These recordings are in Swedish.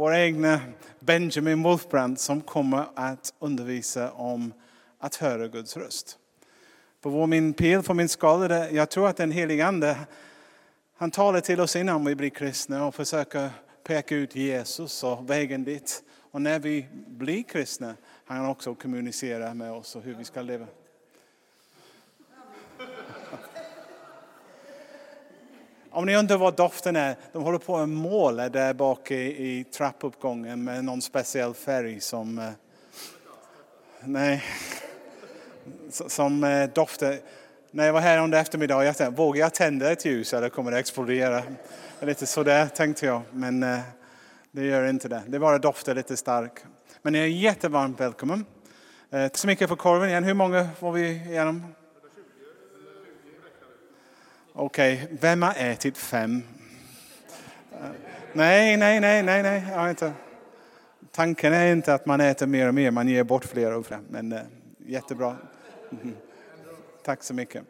vår egna Benjamin Wolfbrand som kommer att undervisa om att höra Guds röst. På vår min pil på min skala, jag tror att den helige Ande, han talar till oss innan vi blir kristna och försöker peka ut Jesus och vägen dit. Och när vi blir kristna, han också kommunicerar med oss och hur vi ska leva. Om ni undrar vad doften är, de håller på att måla där bak i, i trappuppgången med någon speciell färg som... Eh, nej. Som eh, doftar. När jag var här under eftermiddagen, jag tänkte, vågar jag tända ett ljus eller kommer det explodera? Lite sådär tänkte jag, men eh, det gör inte det. Det bara doftar lite starkt. Men ni är jättevarmt välkommen. Eh, tack så mycket för korven igen. Hur många får vi igenom? Okej, okay. vem har ätit fem? Nej, nej, nej, nej, nej. Jag inte. Tanken är inte att man äter mer och mer, man ger bort fler och fler. Men äh, jättebra. Mm. Tack så mycket.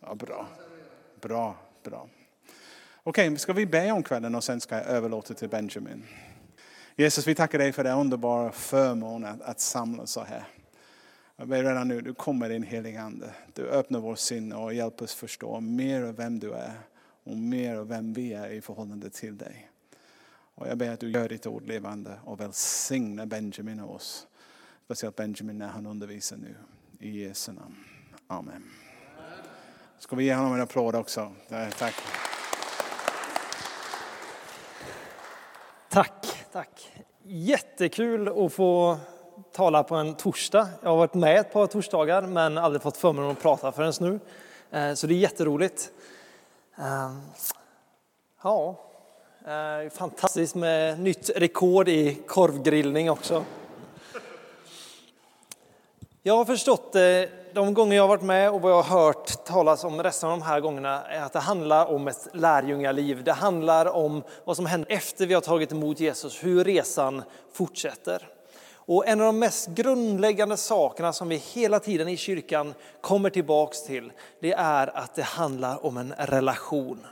Ja, bra, bra, bra. Okej, okay, ska vi be om kvällen och sen ska jag överlåta till Benjamin. Jesus, vi tackar dig för den underbara förmånen att, att samlas så här. Jag ber redan nu, du kommer din heliga Ande. Du öppnar vår sinne och hjälper oss förstå mer av vem du är och mer av vem vi är i förhållande till dig. Och jag ber att du gör ditt ord levande och välsigna Benjamin och oss. Speciellt Benjamin när han undervisar nu. I Jesu namn. Amen. Ska vi ge honom en applåd också? Tack. Tack, tack. Jättekul att få tala på en torsdag. Jag har varit med ett par torsdagar men aldrig fått förmånen att prata förrän nu. Eh, så det är jätteroligt. Ehm, ja, eh, fantastiskt med nytt rekord i korvgrillning också. Jag har förstått det de gånger jag har varit med och vad jag har hört talas om resten av de här gångerna är att det handlar om ett lärjungaliv. Det handlar om vad som händer efter vi har tagit emot Jesus, hur resan fortsätter. Och en av de mest grundläggande sakerna som vi hela tiden i kyrkan kommer tillbaks till, det är att det handlar om en relation.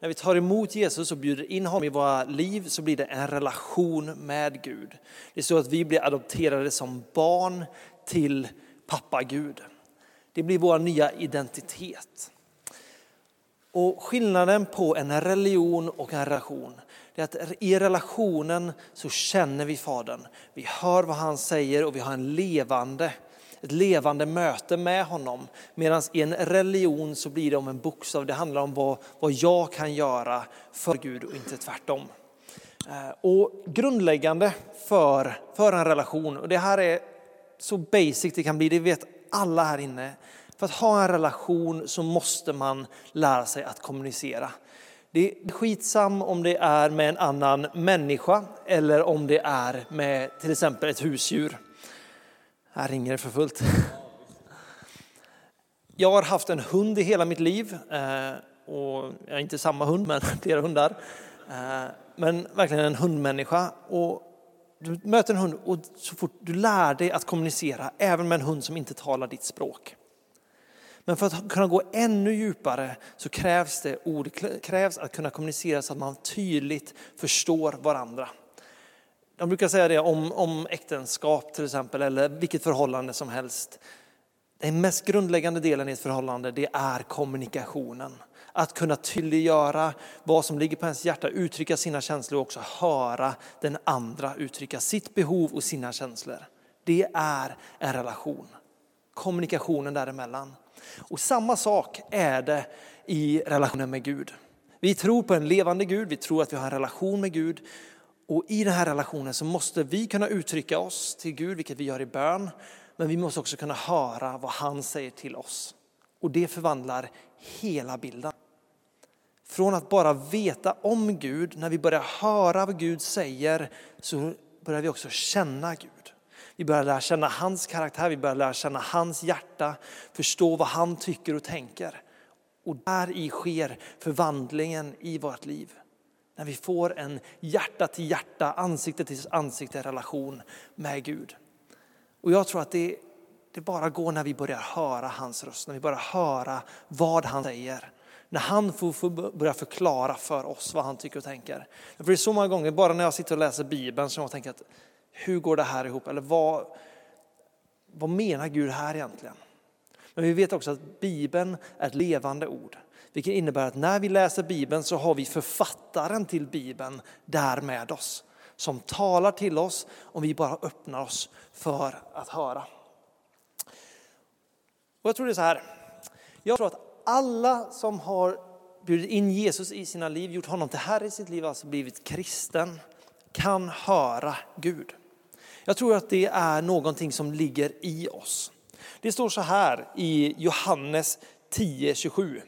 När vi tar emot Jesus och bjuder in honom i våra liv så blir det en relation med Gud. Det är så att vi blir adopterade som barn till pappa Gud. Det blir vår nya identitet. Och skillnaden på en religion och en relation det är att i relationen så känner vi Fadern. Vi hör vad han säger och vi har en levande, ett levande möte med honom. Medan i en religion så blir det om en bokstav. Det handlar om vad, vad jag kan göra för Gud och inte tvärtom. Eh, och grundläggande för, för en relation, och det här är så basic det kan bli, det vet alla här inne. För att ha en relation så måste man lära sig att kommunicera. Det är skitsam om det är med en annan människa eller om det är med till exempel ett husdjur. Här ringer det för fullt. Jag har haft en hund i hela mitt liv. Eh, och jag är inte samma hund, men flera hundar. Eh, men verkligen en hundmänniska. Och du möter en hund och så fort du lär dig att kommunicera, även med en hund som inte talar ditt språk, men för att kunna gå ännu djupare så krävs det ord, krävs att kunna kommunicera så att man tydligt förstår varandra. De brukar säga det om, om äktenskap till exempel, eller vilket förhållande som helst. Den mest grundläggande delen i ett förhållande det är kommunikationen. Att kunna tydliggöra vad som ligger på ens hjärta, uttrycka sina känslor och också höra den andra uttrycka sitt behov och sina känslor. Det är en relation. Kommunikationen däremellan. Och samma sak är det i relationen med Gud. Vi tror på en levande Gud, vi tror att vi har en relation med Gud. Och i den här relationen så måste vi kunna uttrycka oss till Gud, vilket vi gör i bön. Men vi måste också kunna höra vad han säger till oss. Och det förvandlar hela bilden. Från att bara veta om Gud, när vi börjar höra vad Gud säger, så börjar vi också känna Gud. Vi börjar lära känna hans karaktär, vi börjar lära känna hans hjärta, förstå vad han tycker och tänker. Och där i sker förvandlingen i vårt liv. När vi får en hjärta till hjärta, ansikte till ansikte relation med Gud. Och jag tror att det, det bara går när vi börjar höra hans röst, när vi börjar höra vad han säger. När han får, får börja förklara för oss vad han tycker och tänker. För det är så många gånger, bara när jag sitter och läser Bibeln, som jag tänker att hur går det här ihop? Eller vad, vad menar Gud här egentligen? Men vi vet också att Bibeln är ett levande ord. Vilket innebär att när vi läser Bibeln så har vi författaren till Bibeln där med oss. Som talar till oss om vi bara öppnar oss för att höra. Och jag tror det är så här. Jag tror att alla som har bjudit in Jesus i sina liv, gjort honom till Herre i sitt liv, alltså blivit kristen, kan höra Gud. Jag tror att det är någonting som ligger i oss. Det står så här i Johannes 10.27.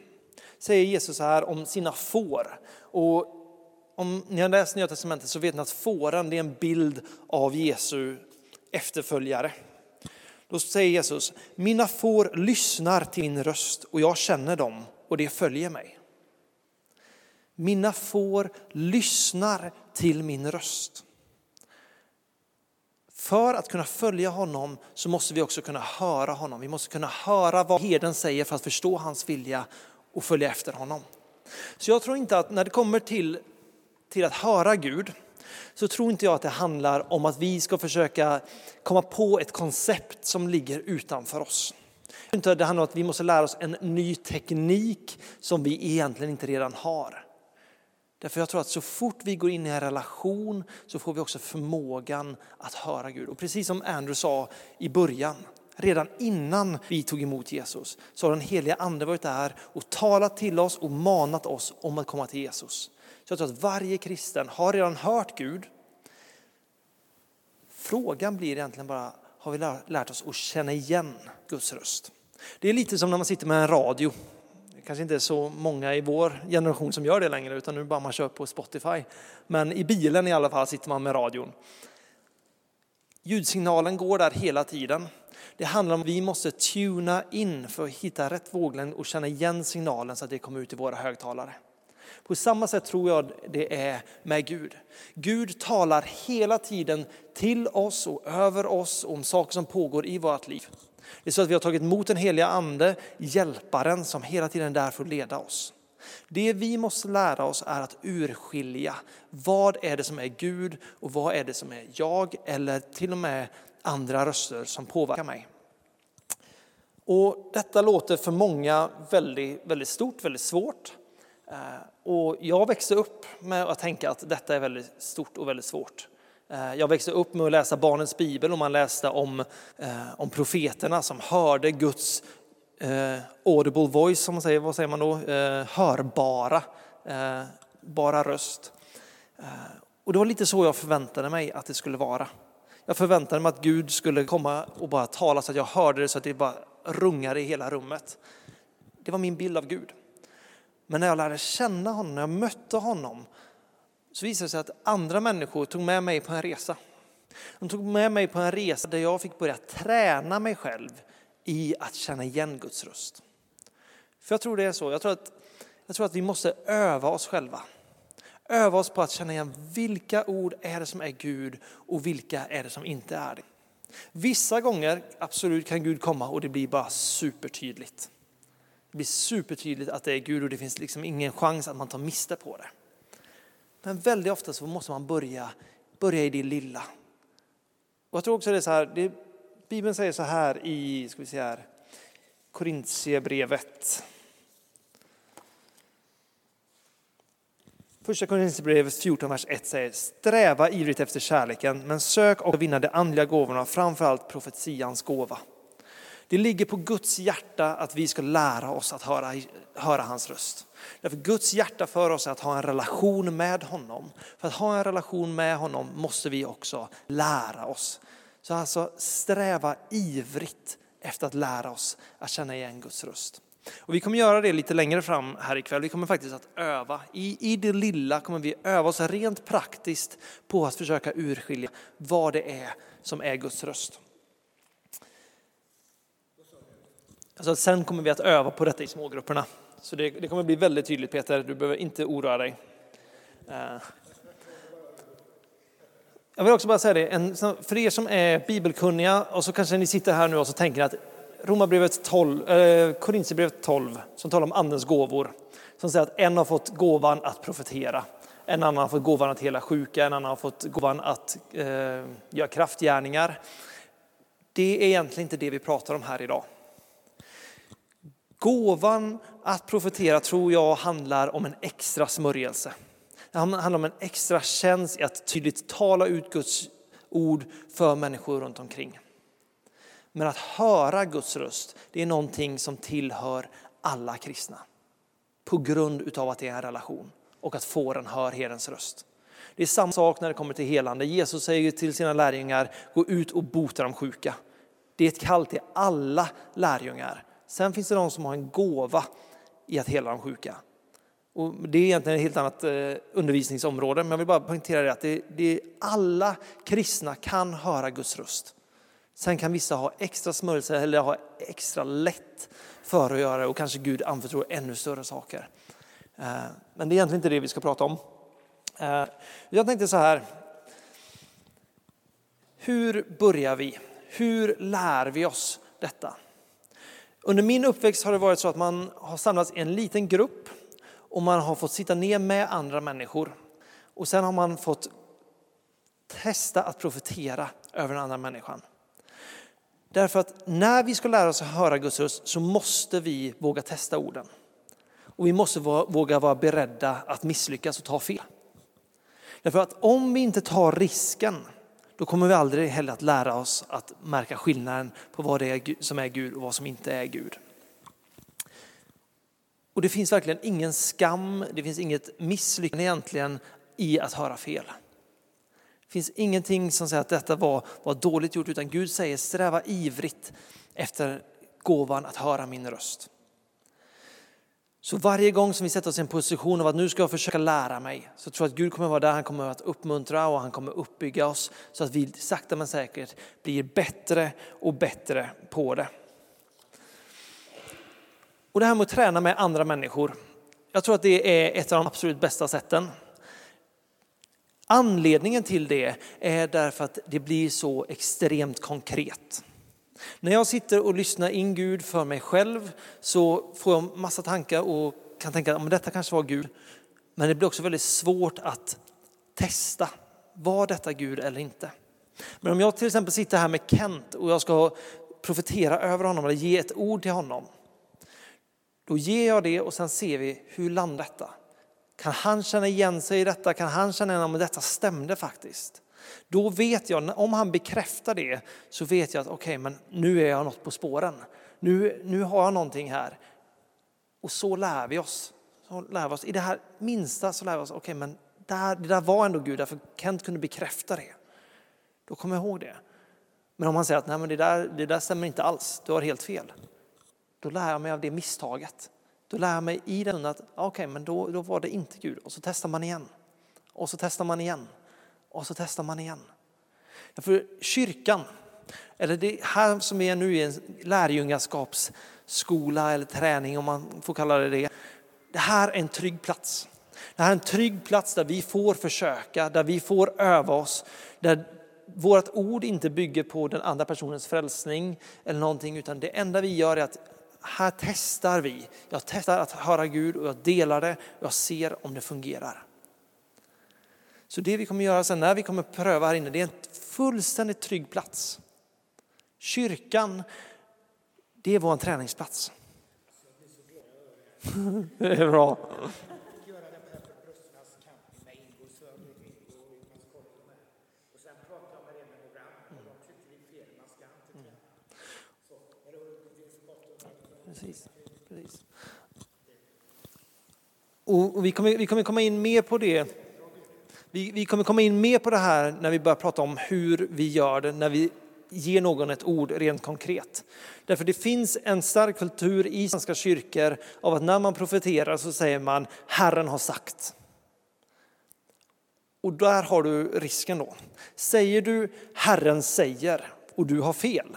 Säger Jesus så här om sina får. Och om ni har läst Nya Testamentet så vet ni att fåren är en bild av Jesu efterföljare. Då säger Jesus, mina får lyssnar till min röst och jag känner dem och det följer mig. Mina får lyssnar till min röst. För att kunna följa honom så måste vi också kunna höra honom. Vi måste kunna höra vad herden säger för att förstå hans vilja och följa efter honom. Så jag tror inte att när det kommer till, till att höra Gud så tror inte jag att det handlar om att vi ska försöka komma på ett koncept som ligger utanför oss. Det handlar om att vi måste lära oss en ny teknik som vi egentligen inte redan har. Därför jag tror att så fort vi går in i en relation så får vi också förmågan att höra Gud. Och precis som Andrew sa i början, redan innan vi tog emot Jesus, så har den heliga ande varit där och talat till oss och manat oss om att komma till Jesus. Så jag tror att varje kristen har redan hört Gud. Frågan blir egentligen bara, har vi lärt oss att känna igen Guds röst? Det är lite som när man sitter med en radio kanske inte är så många i vår generation som gör det längre, utan nu bara man kör på Spotify. Men i bilen i alla fall sitter man med radion. Ljudsignalen går där hela tiden. Det handlar om att vi måste tuna in för att hitta rätt våglängd och känna igen signalen så att det kommer ut i våra högtalare. På samma sätt tror jag det är med Gud. Gud talar hela tiden till oss och över oss om saker som pågår i vårt liv. Det är så att vi har tagit emot den heliga ande, hjälparen som hela tiden är där för att leda oss. Det vi måste lära oss är att urskilja vad är det som är Gud och vad är det som är jag eller till och med andra röster som påverkar mig. Och detta låter för många väldigt, väldigt stort, väldigt svårt. Eh, och jag växte upp med att tänka att detta är väldigt stort och väldigt svårt. Eh, jag växte upp med att läsa barnens bibel och man läste om, eh, om profeterna som hörde Guds eh, audible voice, som man säger, vad säger man då? Eh, hörbara, eh, bara röst. Eh, och det var lite så jag förväntade mig att det skulle vara. Jag förväntade mig att Gud skulle komma och bara tala så att jag hörde det så att det bara rungade i hela rummet. Det var min bild av Gud. Men när jag lärde känna honom, när jag mötte honom, så visade det sig att andra människor tog med mig på en resa. De tog med mig på en resa där jag fick börja träna mig själv i att känna igen Guds röst. För jag tror det är så. Jag tror att, jag tror att vi måste öva oss själva. Öva oss på att känna igen vilka ord är det som är Gud och vilka är det som inte är det. Vissa gånger absolut kan Gud komma och det blir bara supertydligt. Det blir supertydligt att det är Gud och det finns liksom ingen chans att man tar miste på det. Men väldigt ofta så måste man börja, börja i det lilla. Och jag tror också det är så här, det, Bibeln säger så här i, ska vi se här, Korintierbrevet. Första Korintierbrevet 14, vers 1 säger Sträva ivrigt efter kärleken, men sök och vinna de andliga gåvorna, framförallt profetians gåva. Det ligger på Guds hjärta att vi ska lära oss att höra, höra hans röst. Därför Guds hjärta för oss är att ha en relation med honom. För att ha en relation med honom måste vi också lära oss. Så alltså sträva ivrigt efter att lära oss att känna igen Guds röst. Och vi kommer göra det lite längre fram här ikväll. Vi kommer faktiskt att öva. I, I det lilla kommer vi öva oss rent praktiskt på att försöka urskilja vad det är som är Guds röst. Alltså, sen kommer vi att öva på detta i smågrupperna. Så det, det kommer bli väldigt tydligt Peter, du behöver inte oroa dig. Eh, jag vill också bara säga det, en, för er som är bibelkunniga och så kanske ni sitter här nu och så tänker att Romarbrevet 12, eh, Korintierbrevet 12 som talar om andens gåvor. Som säger att en har fått gåvan att profetera, en annan har fått gåvan att hela sjuka, en annan har fått gåvan att eh, göra kraftgärningar. Det är egentligen inte det vi pratar om här idag. Gåvan att profetera tror jag handlar om en extra smörjelse. Det handlar om en extra tjänst i att tydligt tala ut Guds ord för människor runt omkring. Men att höra Guds röst, det är någonting som tillhör alla kristna. På grund utav att det är en relation och att fåren hör herdens röst. Det är samma sak när det kommer till helande. Jesus säger till sina lärjungar, gå ut och bota de sjuka. Det är ett kall till alla lärjungar. Sen finns det de som har en gåva i att hela de sjuka. Och det är egentligen ett helt annat eh, undervisningsområde, men jag vill bara poängtera det att det, det, alla kristna kan höra Guds röst. Sen kan vissa ha extra smörjelse eller ha extra lätt för att göra det och kanske Gud anförtror ännu större saker. Eh, men det är egentligen inte det vi ska prata om. Eh, jag tänkte så här. Hur börjar vi? Hur lär vi oss detta? Under min uppväxt har det varit så att man har samlats i en liten grupp och man har fått sitta ner med andra människor. Och sen har man fått testa att profetera över den andra människan. Därför att när vi ska lära oss att höra Guds röst så måste vi våga testa orden. Och vi måste våga vara beredda att misslyckas och ta fel. Därför att om vi inte tar risken, då kommer vi aldrig heller att lära oss att märka skillnaden på vad det är som är Gud och vad som inte är Gud. Och det finns verkligen ingen skam, det finns inget misslyckande egentligen i att höra fel. Det finns ingenting som säger att detta var, var dåligt gjort, utan Gud säger sträva ivrigt efter gåvan att höra min röst. Så varje gång som vi sätter oss i en position av att nu ska jag försöka lära mig, så tror jag att Gud kommer vara där, han kommer att uppmuntra och han kommer uppbygga oss så att vi sakta men säkert blir bättre och bättre på det. Och det här med att träna med andra människor, jag tror att det är ett av de absolut bästa sätten. Anledningen till det är därför att det blir så extremt konkret. När jag sitter och lyssnar in Gud för mig själv så får jag massa tankar och kan tänka att detta kanske var Gud. Men det blir också väldigt svårt att testa, var detta Gud eller inte? Men om jag till exempel sitter här med Kent och jag ska profetera över honom eller ge ett ord till honom. Då ger jag det och sen ser vi hur landar detta. Kan han känna igen sig i detta? Kan han känna igen om detta stämde faktiskt? Då vet jag, om han bekräftar det, så vet jag att okej, okay, men nu är jag något på spåren. Nu, nu har jag någonting här. Och så lär vi oss. Så lär vi oss. I det här minsta så lär vi oss, okej, okay, men där, det där var ändå Gud, därför Kent kunde bekräfta det. Då kommer jag ihåg det. Men om han säger att Nej, men det, där, det där stämmer inte alls, du har helt fel. Då lär jag mig av det misstaget. Då lär jag mig i den att okej, okay, men då, då var det inte Gud. Och så testar man igen. Och så testar man igen. Och så testar man igen. För kyrkan, eller det här som vi är nu i en lärjungaskapsskola eller träning om man får kalla det det. Det här är en trygg plats. Det här är en trygg plats där vi får försöka, där vi får öva oss, där vårt ord inte bygger på den andra personens frälsning eller någonting, utan det enda vi gör är att här testar vi. Jag testar att höra Gud och jag delar det och jag ser om det fungerar. Så det vi kommer göra sen när vi kommer pröva här inne, det är en fullständigt trygg plats. Kyrkan, det är vår träningsplats. Det är bra. Precis. Precis. Och vi kommer, vi kommer komma in mer på det vi, vi kommer komma in mer på det här när vi börjar prata om hur vi gör det, när vi ger någon ett ord rent konkret. Därför det finns en stark kultur i svenska kyrkor av att när man profeterar så säger man Herren har sagt. Och där har du risken då. Säger du Herren säger och du har fel,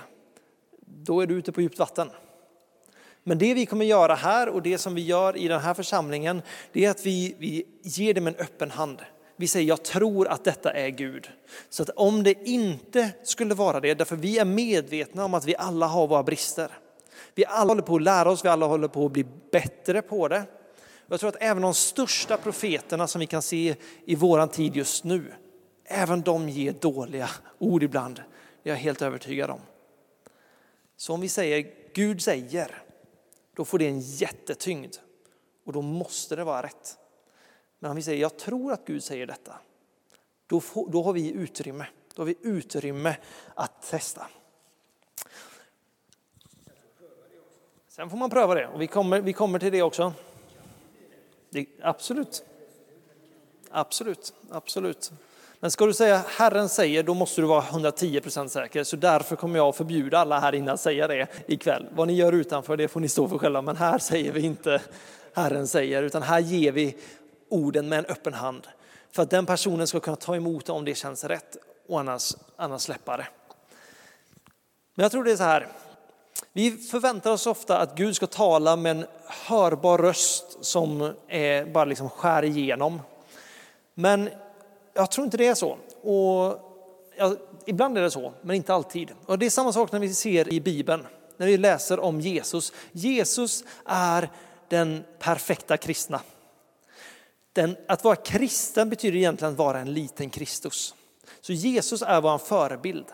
då är du ute på djupt vatten. Men det vi kommer göra här och det som vi gör i den här församlingen, det är att vi, vi ger det med en öppen hand vi säger jag tror att detta är Gud. Så att om det inte skulle vara det, därför vi är medvetna om att vi alla har våra brister. Vi alla håller på att lära oss, vi alla håller på att bli bättre på det. Jag tror att även de största profeterna som vi kan se i våran tid just nu, även de ger dåliga ord ibland. Det är jag helt övertygad om. Så om vi säger Gud säger, då får det en jättetyngd och då måste det vara rätt. Men om vi säger jag tror att Gud säger detta, då, får, då har vi utrymme. Då har vi utrymme att testa. Sen får man pröva det och vi kommer, vi kommer till det också. Det, absolut. Absolut, absolut. Men ska du säga Herren säger, då måste du vara 110% säker. Så därför kommer jag förbjuda alla här inne att säga det ikväll. Vad ni gör utanför, det får ni stå för själva. Men här säger vi inte Herren säger, utan här ger vi orden med en öppen hand. För att den personen ska kunna ta emot det om det känns rätt och annars, annars släppa det. Men jag tror det är så här, vi förväntar oss ofta att Gud ska tala med en hörbar röst som är, bara liksom skär igenom. Men jag tror inte det är så. Och, ja, ibland är det så, men inte alltid. Och det är samma sak när vi ser i Bibeln, när vi läser om Jesus. Jesus är den perfekta kristna. Den, att vara kristen betyder egentligen att vara en liten Kristus. Så Jesus är vår förebild.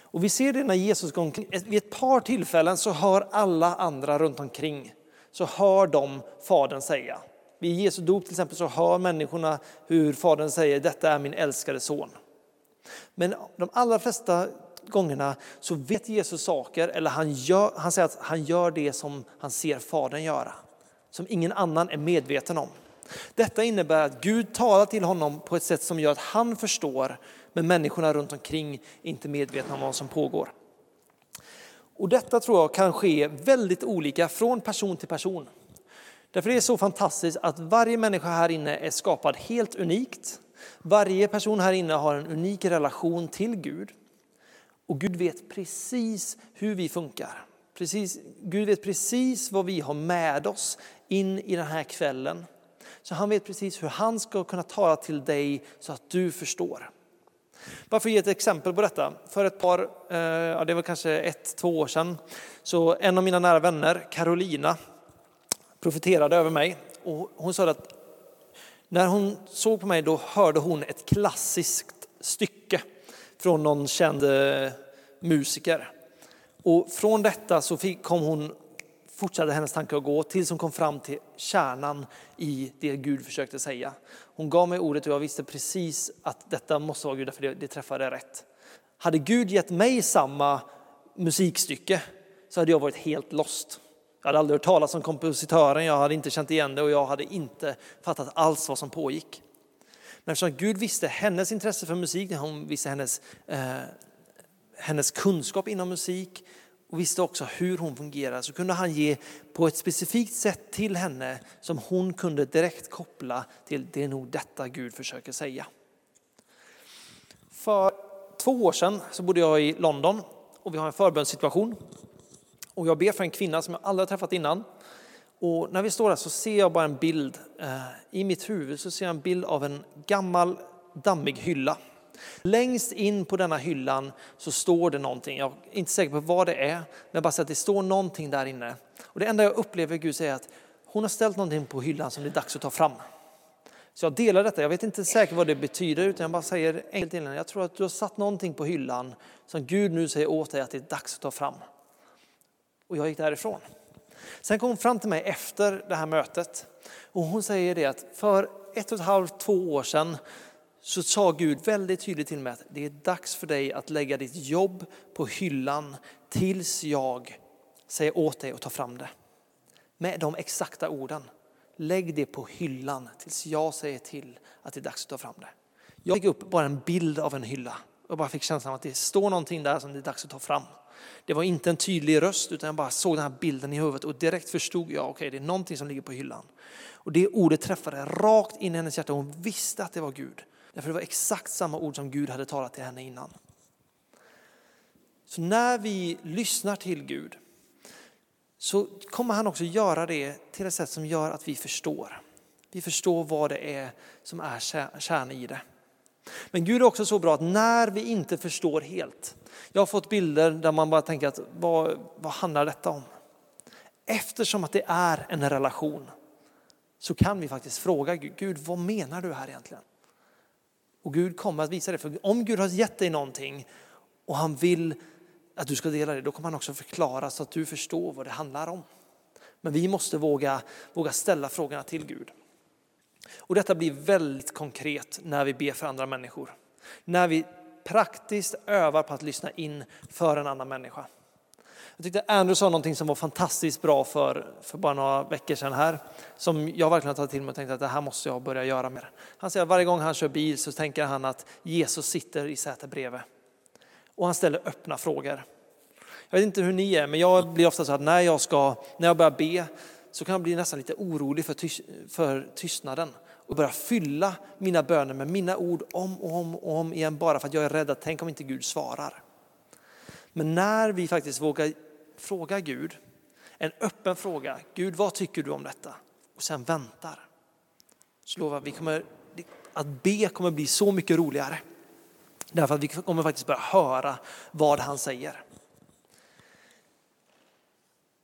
Och vi ser det när Jesus går omkring. Vid ett par tillfällen så hör alla andra runt omkring, så hör de Fadern säga. Vid Jesu dop till exempel så hör människorna hur Fadern säger detta är min älskade son. Men de allra flesta gångerna så vet Jesus saker, eller han, gör, han säger att han gör det som han ser Fadern göra. Som ingen annan är medveten om. Detta innebär att Gud talar till honom på ett sätt som gör att han förstår, men människorna runt omkring är inte medvetna om vad som pågår. Och detta tror jag kan ske väldigt olika från person till person. Därför är det så fantastiskt att varje människa här inne är skapad helt unikt. Varje person här inne har en unik relation till Gud. Och Gud vet precis hur vi funkar. Precis, Gud vet precis vad vi har med oss in i den här kvällen. Så han vet precis hur han ska kunna tala till dig så att du förstår. Bara för att ge ett exempel på detta. För ett par, eh, ja, det var kanske ett, två år sedan, så en av mina nära vänner, Carolina, profeterade över mig. Och hon sa att när hon såg på mig då hörde hon ett klassiskt stycke från någon känd eh, musiker. Och från detta så kom hon, fortsatte hennes tanke att gå tills hon kom fram till kärnan i det Gud försökte säga. Hon gav mig ordet och jag visste precis att detta måste vara Gud, för det, det träffade rätt. Hade Gud gett mig samma musikstycke så hade jag varit helt lost. Jag hade aldrig hört talas om kompositören, jag hade inte känt igen det och jag hade inte fattat alls vad som pågick. Men eftersom Gud visste hennes intresse för musik, hon visste hennes, eh, hennes kunskap inom musik och visste också hur hon fungerar så kunde han ge på ett specifikt sätt till henne som hon kunde direkt koppla till det är nog detta Gud försöker säga. För två år sedan så bodde jag i London och vi har en förbönssituation. Och jag ber för en kvinna som jag aldrig träffat innan. Och när vi står där så ser jag bara en bild. Eh, I mitt huvud så ser jag en bild av en gammal dammig hylla Längst in på denna hyllan så står det någonting. Jag är inte säker på vad det är, men bara så att det står någonting där inne. Och det enda jag upplever Gud säger är att hon har ställt någonting på hyllan som det är dags att ta fram. Så jag delar detta. Jag vet inte säkert vad det betyder, utan jag bara säger enkelt till henne. Jag tror att du har satt någonting på hyllan som Gud nu säger åt dig att det är dags att ta fram. Och jag gick därifrån. Sen kom hon fram till mig efter det här mötet och hon säger det att för ett och ett halvt, två år sedan så sa Gud väldigt tydligt till mig att det är dags för dig att lägga ditt jobb på hyllan tills jag säger åt dig att ta fram det. Med de exakta orden. Lägg det på hyllan tills jag säger till att det är dags att ta fram det. Jag fick upp bara en bild av en hylla och bara fick känslan av att det står någonting där som det är dags att ta fram. Det var inte en tydlig röst utan jag bara såg den här bilden i huvudet och direkt förstod jag, okej okay, det är någonting som ligger på hyllan. Och det ordet träffade rakt in i hennes hjärta och hon visste att det var Gud. Därför det var exakt samma ord som Gud hade talat till henne innan. Så när vi lyssnar till Gud så kommer han också göra det till ett sätt som gör att vi förstår. Vi förstår vad det är som är kärnan i det. Men Gud är också så bra att när vi inte förstår helt. Jag har fått bilder där man bara tänker att vad, vad handlar detta om? eftersom att det är en relation så kan vi faktiskt fråga Gud, Gud vad menar du här egentligen? Och Gud kommer att visa det, för om Gud har gett dig någonting och han vill att du ska dela det, då kommer han också förklara så att du förstår vad det handlar om. Men vi måste våga, våga ställa frågorna till Gud. Och detta blir väldigt konkret när vi ber för andra människor. När vi praktiskt övar på att lyssna in för en annan människa. Jag tyckte Andrew sa någonting som var fantastiskt bra för, för bara några veckor sedan här. Som jag verkligen har tagit till mig och tänkt att det här måste jag börja göra mer. Han säger att varje gång han kör bil så tänker han att Jesus sitter i sätet bredvid. Och han ställer öppna frågor. Jag vet inte hur ni är, men jag blir ofta så att när jag, ska, när jag börjar be så kan jag bli nästan lite orolig för, tyst, för tystnaden och börja fylla mina böner med mina ord om och om och om igen bara för att jag är rädd att tänk om inte Gud svarar. Men när vi faktiskt vågar fråga Gud, en öppen fråga, Gud vad tycker du om detta? Och sen väntar. Så lovar vi kommer, att be kommer bli så mycket roligare. Därför att vi kommer faktiskt börja höra vad han säger.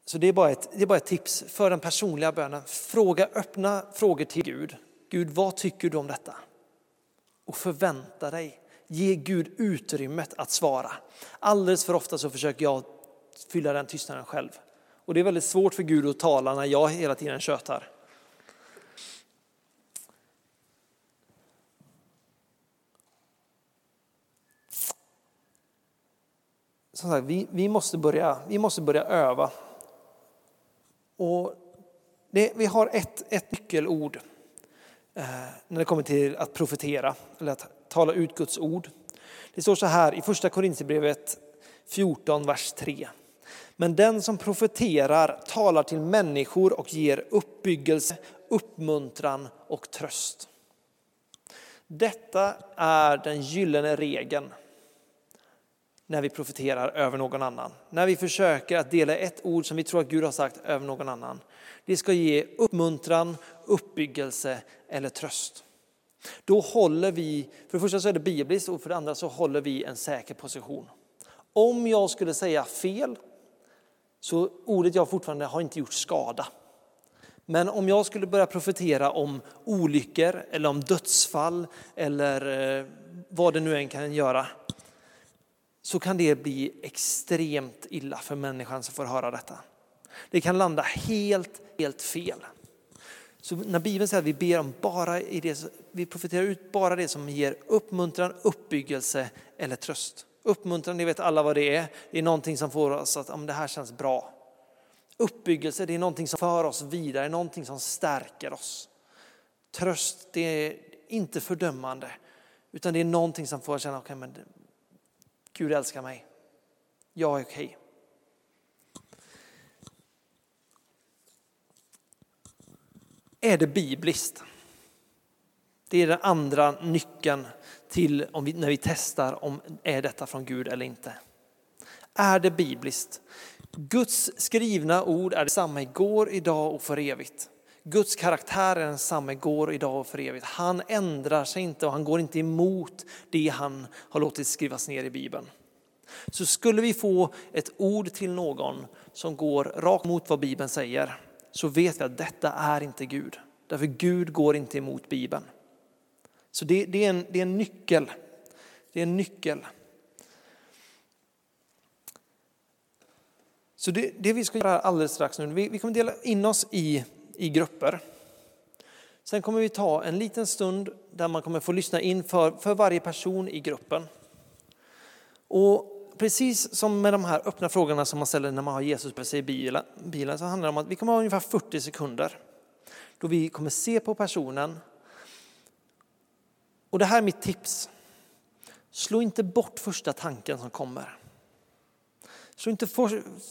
Så det är, bara ett, det är bara ett tips för den personliga bönen. Fråga öppna frågor till Gud. Gud, vad tycker du om detta? Och förvänta dig. Ge Gud utrymmet att svara. Alldeles för ofta så försöker jag fylla den tystnaden själv. Och det är väldigt svårt för Gud att tala när jag hela tiden tjötar. Som sagt, vi, vi, måste börja, vi måste börja öva. Och det, vi har ett, ett nyckelord eh, när det kommer till att profetera, eller att tala ut Guds ord. Det står så här i första Korinthierbrevet 14, vers 3. Men den som profeterar talar till människor och ger uppbyggelse, uppmuntran och tröst. Detta är den gyllene regeln när vi profeterar över någon annan. När vi försöker att dela ett ord som vi tror att Gud har sagt över någon annan. Det ska ge uppmuntran, uppbyggelse eller tröst. Då håller vi, för det första så är det bibliskt och för det andra så håller vi en säker position. Om jag skulle säga fel så ordet jag fortfarande har inte gjort skada. Men om jag skulle börja profetera om olyckor eller om dödsfall eller eh, vad det nu än kan göra så kan det bli extremt illa för människan som får höra detta. Det kan landa helt, helt fel. Så när Bibeln säger att vi ber om bara i det, vi profeterar ut bara det som ger uppmuntran, uppbyggelse eller tröst. Uppmuntran, ni vet alla vad det är. Det är någonting som får oss att om det här känns bra. Uppbyggelse, det är någonting som för oss vidare, någonting som stärker oss. Tröst, det är inte fördömande, utan det är någonting som får oss känna, okay, men Gud älskar mig. Jag är okej. Okay. Är det bibliskt? Det är den andra nyckeln till om vi, när vi testar om är detta från Gud eller inte. Är det bibliskt? Guds skrivna ord är detsamma igår, idag och för evigt. Guds karaktär är densamma igår, idag och för evigt. Han ändrar sig inte och han går inte emot det han har låtit skrivas ner i Bibeln. Så skulle vi få ett ord till någon som går rakt mot vad Bibeln säger så vet vi att detta är inte Gud. Därför Gud går inte emot Bibeln. Så det, det, är en, det är en nyckel. Det är en nyckel. Så det, det vi ska göra alldeles strax nu, vi, vi kommer dela in oss i, i grupper. Sen kommer vi ta en liten stund där man kommer få lyssna in för, för varje person i gruppen. Och precis som med de här öppna frågorna som man ställer när man har Jesus med sig i bilen, bilen så handlar det om att vi kommer ha ungefär 40 sekunder då vi kommer se på personen och det här är mitt tips. Slå inte bort första tanken som kommer. Slå inte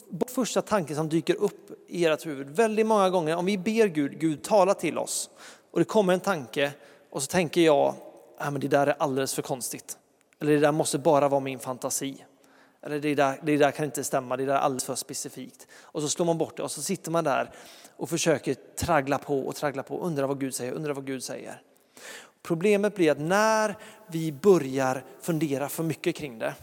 bort första tanken som dyker upp i ert huvud. Väldigt många gånger om vi ber Gud, Gud tala till oss och det kommer en tanke och så tänker jag, ah, men det där är alldeles för konstigt. Eller det där måste bara vara min fantasi. Eller det där, det där kan inte stämma, det där är alldeles för specifikt. Och så slår man bort det och så sitter man där och försöker traggla på och traggla på, undrar vad Gud säger, undrar vad Gud säger. Problemet blir att när vi börjar fundera för mycket kring det,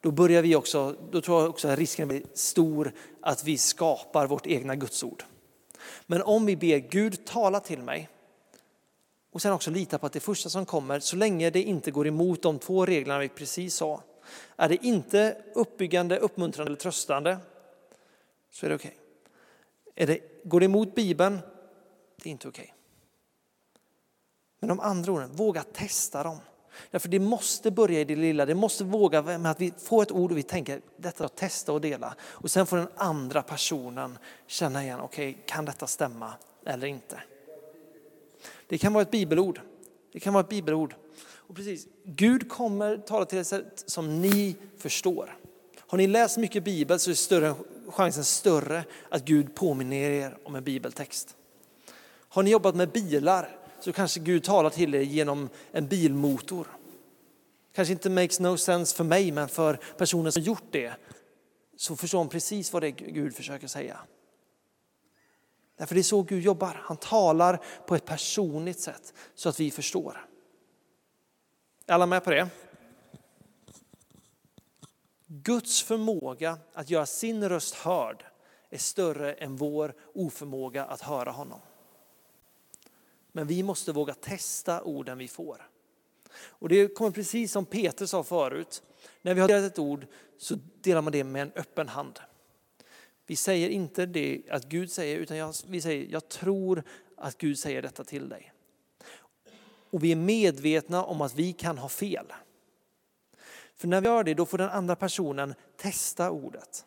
då börjar vi också, då tror jag också att risken blir stor att vi skapar vårt egna gudsord. Men om vi ber Gud tala till mig och sen också lita på att det första som kommer, så länge det inte går emot de två reglerna vi precis sa, är det inte uppbyggande, uppmuntrande eller tröstande, så är det okej. Okay. det, går det emot Bibeln, det är inte okej. Okay. Men de andra orden, våga testa dem. Därför det måste börja i det lilla, det måste våga med att vi får ett ord och vi tänker detta att testa och dela. Och sen får den andra personen känna igen, okej okay, kan detta stämma eller inte? Det kan vara ett bibelord. Det kan vara ett bibelord. Och precis, Gud kommer tala till er som ni förstår. Har ni läst mycket bibel så är större, chansen större att Gud påminner er om en bibeltext. Har ni jobbat med bilar så kanske Gud talar till er genom en bilmotor. Kanske inte makes no sense för mig, men för personen som gjort det så förstår hon precis vad det är Gud försöker säga. Därför det är så Gud jobbar. Han talar på ett personligt sätt så att vi förstår. Är alla med på det? Guds förmåga att göra sin röst hörd är större än vår oförmåga att höra honom. Men vi måste våga testa orden vi får. Och det kommer precis som Peter sa förut. När vi har delat ett ord så delar man det med en öppen hand. Vi säger inte det att Gud säger, utan jag, vi säger jag tror att Gud säger detta till dig. Och vi är medvetna om att vi kan ha fel. För när vi gör det, då får den andra personen testa ordet.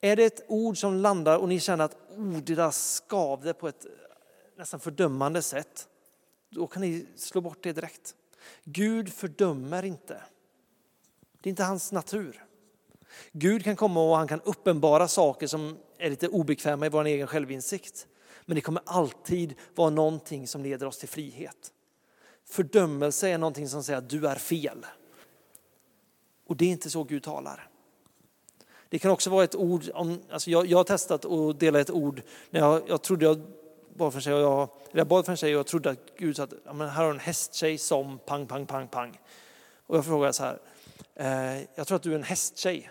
Är det ett ord som landar och ni känner att oh, det där skavde på ett nästan fördömande sätt, då kan ni slå bort det direkt. Gud fördömer inte. Det är inte hans natur. Gud kan komma och han kan uppenbara saker som är lite obekväma i vår egen självinsikt. Men det kommer alltid vara någonting som leder oss till frihet. Fördömelse är någonting som säger att du är fel. Och det är inte så Gud talar. Det kan också vara ett ord, om, alltså jag, jag har testat att dela ett ord när jag, jag trodde jag bad för sig och jag, jag bad för en tjej och jag trodde att Gud sa att ja, men här har du en hästtjej som pang, pang, pang, pang. Och jag frågade så här, eh, jag tror att du är en hästtjej.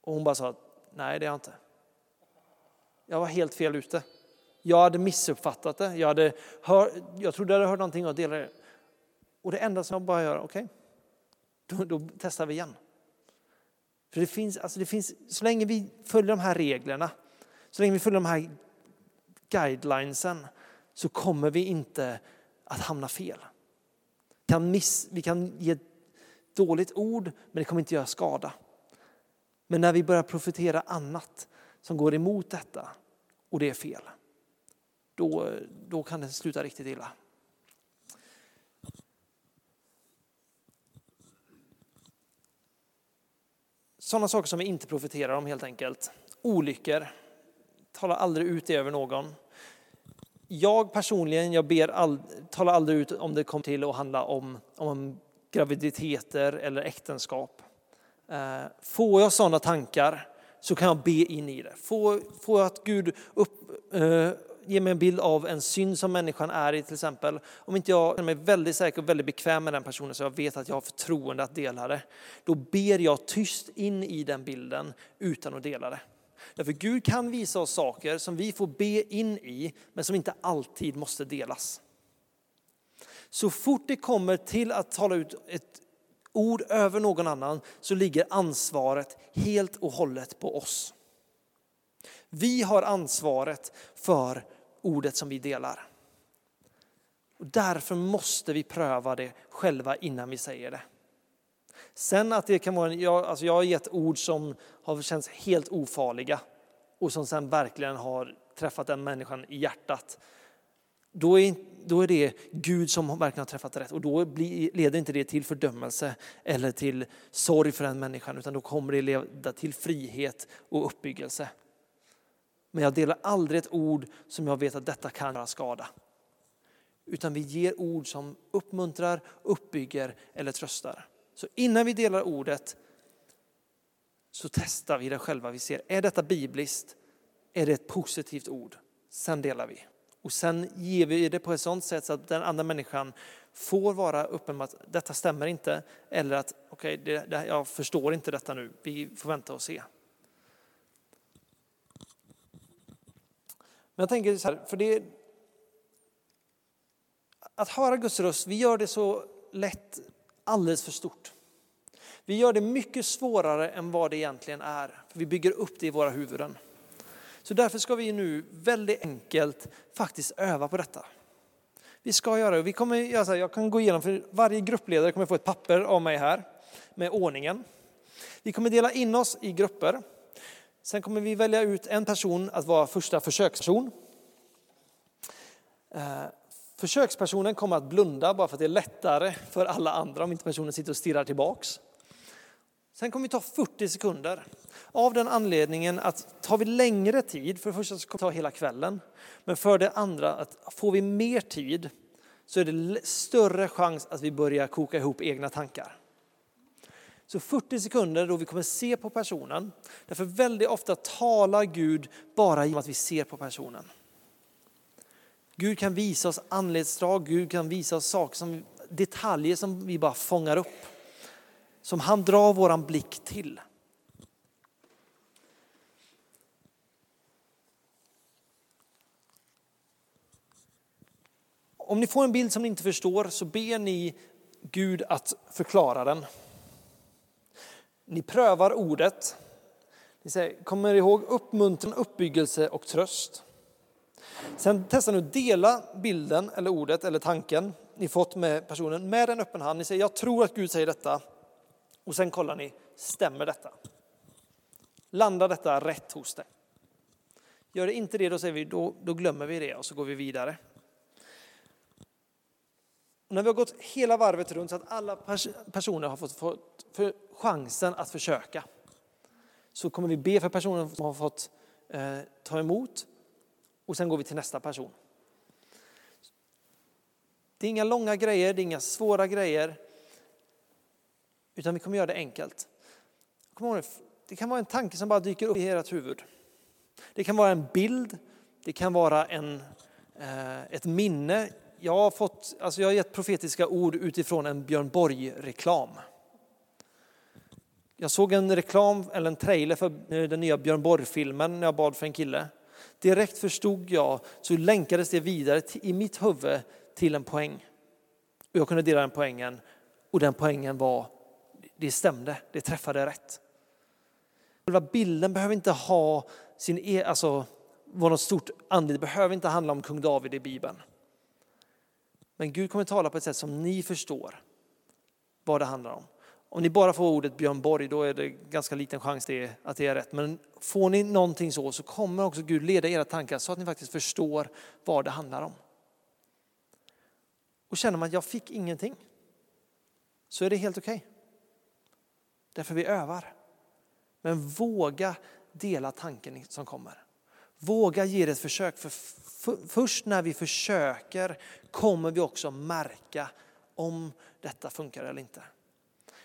Och hon bara sa, nej det är jag inte. Jag var helt fel ute. Jag hade missuppfattat det. Jag, hade hör, jag trodde jag hade hört någonting och delade det. Och det enda som jag bara gör, okej, okay, då, då, testar vi igen. För det finns, alltså det finns, så länge vi följer de här reglerna, så länge vi följer de här guidelinesen, så kommer vi inte att hamna fel. Vi kan, miss, vi kan ge ett dåligt ord, men det kommer inte göra skada. Men när vi börjar profetera annat som går emot detta och det är fel, då, då kan det sluta riktigt illa. Sådana saker som vi inte profeterar om helt enkelt. Olyckor. Talar aldrig ut det över någon. Jag personligen, jag ber all, talar aldrig ut om det kommer till att handla om, om graviditeter eller äktenskap. Eh, får jag sådana tankar så kan jag be in i det. Får, får jag att Gud upp, eh, ger mig en bild av en synd som människan är i till exempel. Om inte jag känner mig väldigt säker och väldigt bekväm med den personen så jag vet att jag har förtroende att dela det. Då ber jag tyst in i den bilden utan att dela det. Därför Gud kan visa oss saker som vi får be in i men som inte alltid måste delas. Så fort det kommer till att tala ut ett ord över någon annan så ligger ansvaret helt och hållet på oss. Vi har ansvaret för ordet som vi delar. Och därför måste vi pröva det själva innan vi säger det. Sen att det kan vara, jag, alltså jag har gett ord som har känts helt ofarliga och som sen verkligen har träffat den människan i hjärtat då är, då är det Gud som verkligen har träffat rätt och då blir, leder inte det till fördömelse eller till sorg för den människan utan då kommer det leda till frihet och uppbyggelse. Men jag delar aldrig ett ord som jag vet att detta kan göra skada. Utan vi ger ord som uppmuntrar, uppbygger eller tröstar. Så innan vi delar ordet så testar vi det själva. Vi ser, är detta bibliskt? Är det ett positivt ord? Sen delar vi. Och sen ger vi det på ett sådant sätt så att den andra människan får vara öppen med att detta stämmer inte. Eller att okej, okay, jag förstår inte detta nu, vi får vänta och se. Men jag tänker så här, för det... Att höra Guds röst, vi gör det så lätt alldeles för stort. Vi gör det mycket svårare än vad det egentligen är. För vi bygger upp det i våra huvuden. Så därför ska vi nu väldigt enkelt faktiskt öva på detta. Vi ska göra det. Vi kommer göra så här, jag kan gå igenom, för varje gruppledare kommer få ett papper av mig här med ordningen. Vi kommer dela in oss i grupper. Sen kommer vi välja ut en person att vara första försöksperson. Eh, Försökspersonen kommer att blunda bara för att det är lättare för alla andra om inte personen sitter och stirrar tillbaks. Sen kommer vi ta 40 sekunder. Av den anledningen att tar vi längre tid, för det första så kommer det ta hela kvällen, men för det andra att får vi mer tid så är det större chans att vi börjar koka ihop egna tankar. Så 40 sekunder då vi kommer se på personen. Därför väldigt ofta talar Gud bara genom att vi ser på personen. Gud kan visa oss anledsdrag, Gud kan visa oss saker som, detaljer som vi bara fångar upp. Som han drar våran blick till. Om ni får en bild som ni inte förstår så ber ni Gud att förklara den. Ni prövar ordet. Ni säger, kommer ihåg uppmuntran, uppbyggelse och tröst. Sen testar ni att dela bilden eller ordet eller tanken ni fått med personen med en öppen hand. Ni säger, jag tror att Gud säger detta. Och sen kollar ni, stämmer detta? Landar detta rätt hos dig? Gör det inte det, då säger vi, då, då glömmer vi det och så går vi vidare. Och när vi har gått hela varvet runt så att alla pers personer har fått, fått för chansen att försöka så kommer vi be för personen som har fått eh, ta emot och sen går vi till nästa person. Det är inga långa grejer, det är inga svåra grejer utan vi kommer göra det enkelt. Det kan vara en tanke som bara dyker upp i ert huvud. Det kan vara en bild, det kan vara en, eh, ett minne jag har, fått, alltså jag har gett profetiska ord utifrån en Björn Borg-reklam. Jag såg en reklam, eller en trailer för den nya Björn Borg-filmen när jag bad för en kille. Direkt förstod jag, så länkades det vidare i mitt huvud till en poäng. Och jag kunde dela den poängen och den poängen var, det stämde, det träffade rätt. Själva bilden behöver inte ha sin, e, alltså vara något stort andligt, det behöver inte handla om kung David i Bibeln. Men Gud kommer tala på ett sätt som ni förstår vad det handlar om. Om ni bara får ordet Björn Borg, då är det ganska liten chans det att det är rätt. Men får ni någonting så, så kommer också Gud leda era tankar så att ni faktiskt förstår vad det handlar om. Och känner man att jag fick ingenting, så är det helt okej. Okay. Därför vi övar. Men våga dela tanken som kommer. Våga ge det ett försök, för först när vi försöker kommer vi också märka om detta funkar eller inte.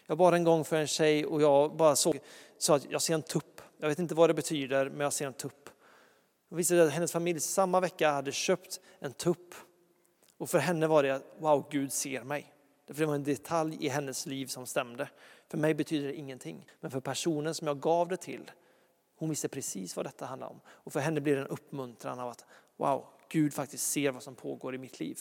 Jag bad en gång för en tjej och jag bara såg, sa att jag ser en tupp. Jag vet inte vad det betyder, men jag ser en tupp. Det visade att hennes familj samma vecka hade köpt en tupp. Och för henne var det, wow, Gud ser mig. Det var en detalj i hennes liv som stämde. För mig betyder det ingenting. Men för personen som jag gav det till, hon visste precis vad detta handlade om. Och för henne blir det en uppmuntran av att, wow, Gud faktiskt ser vad som pågår i mitt liv.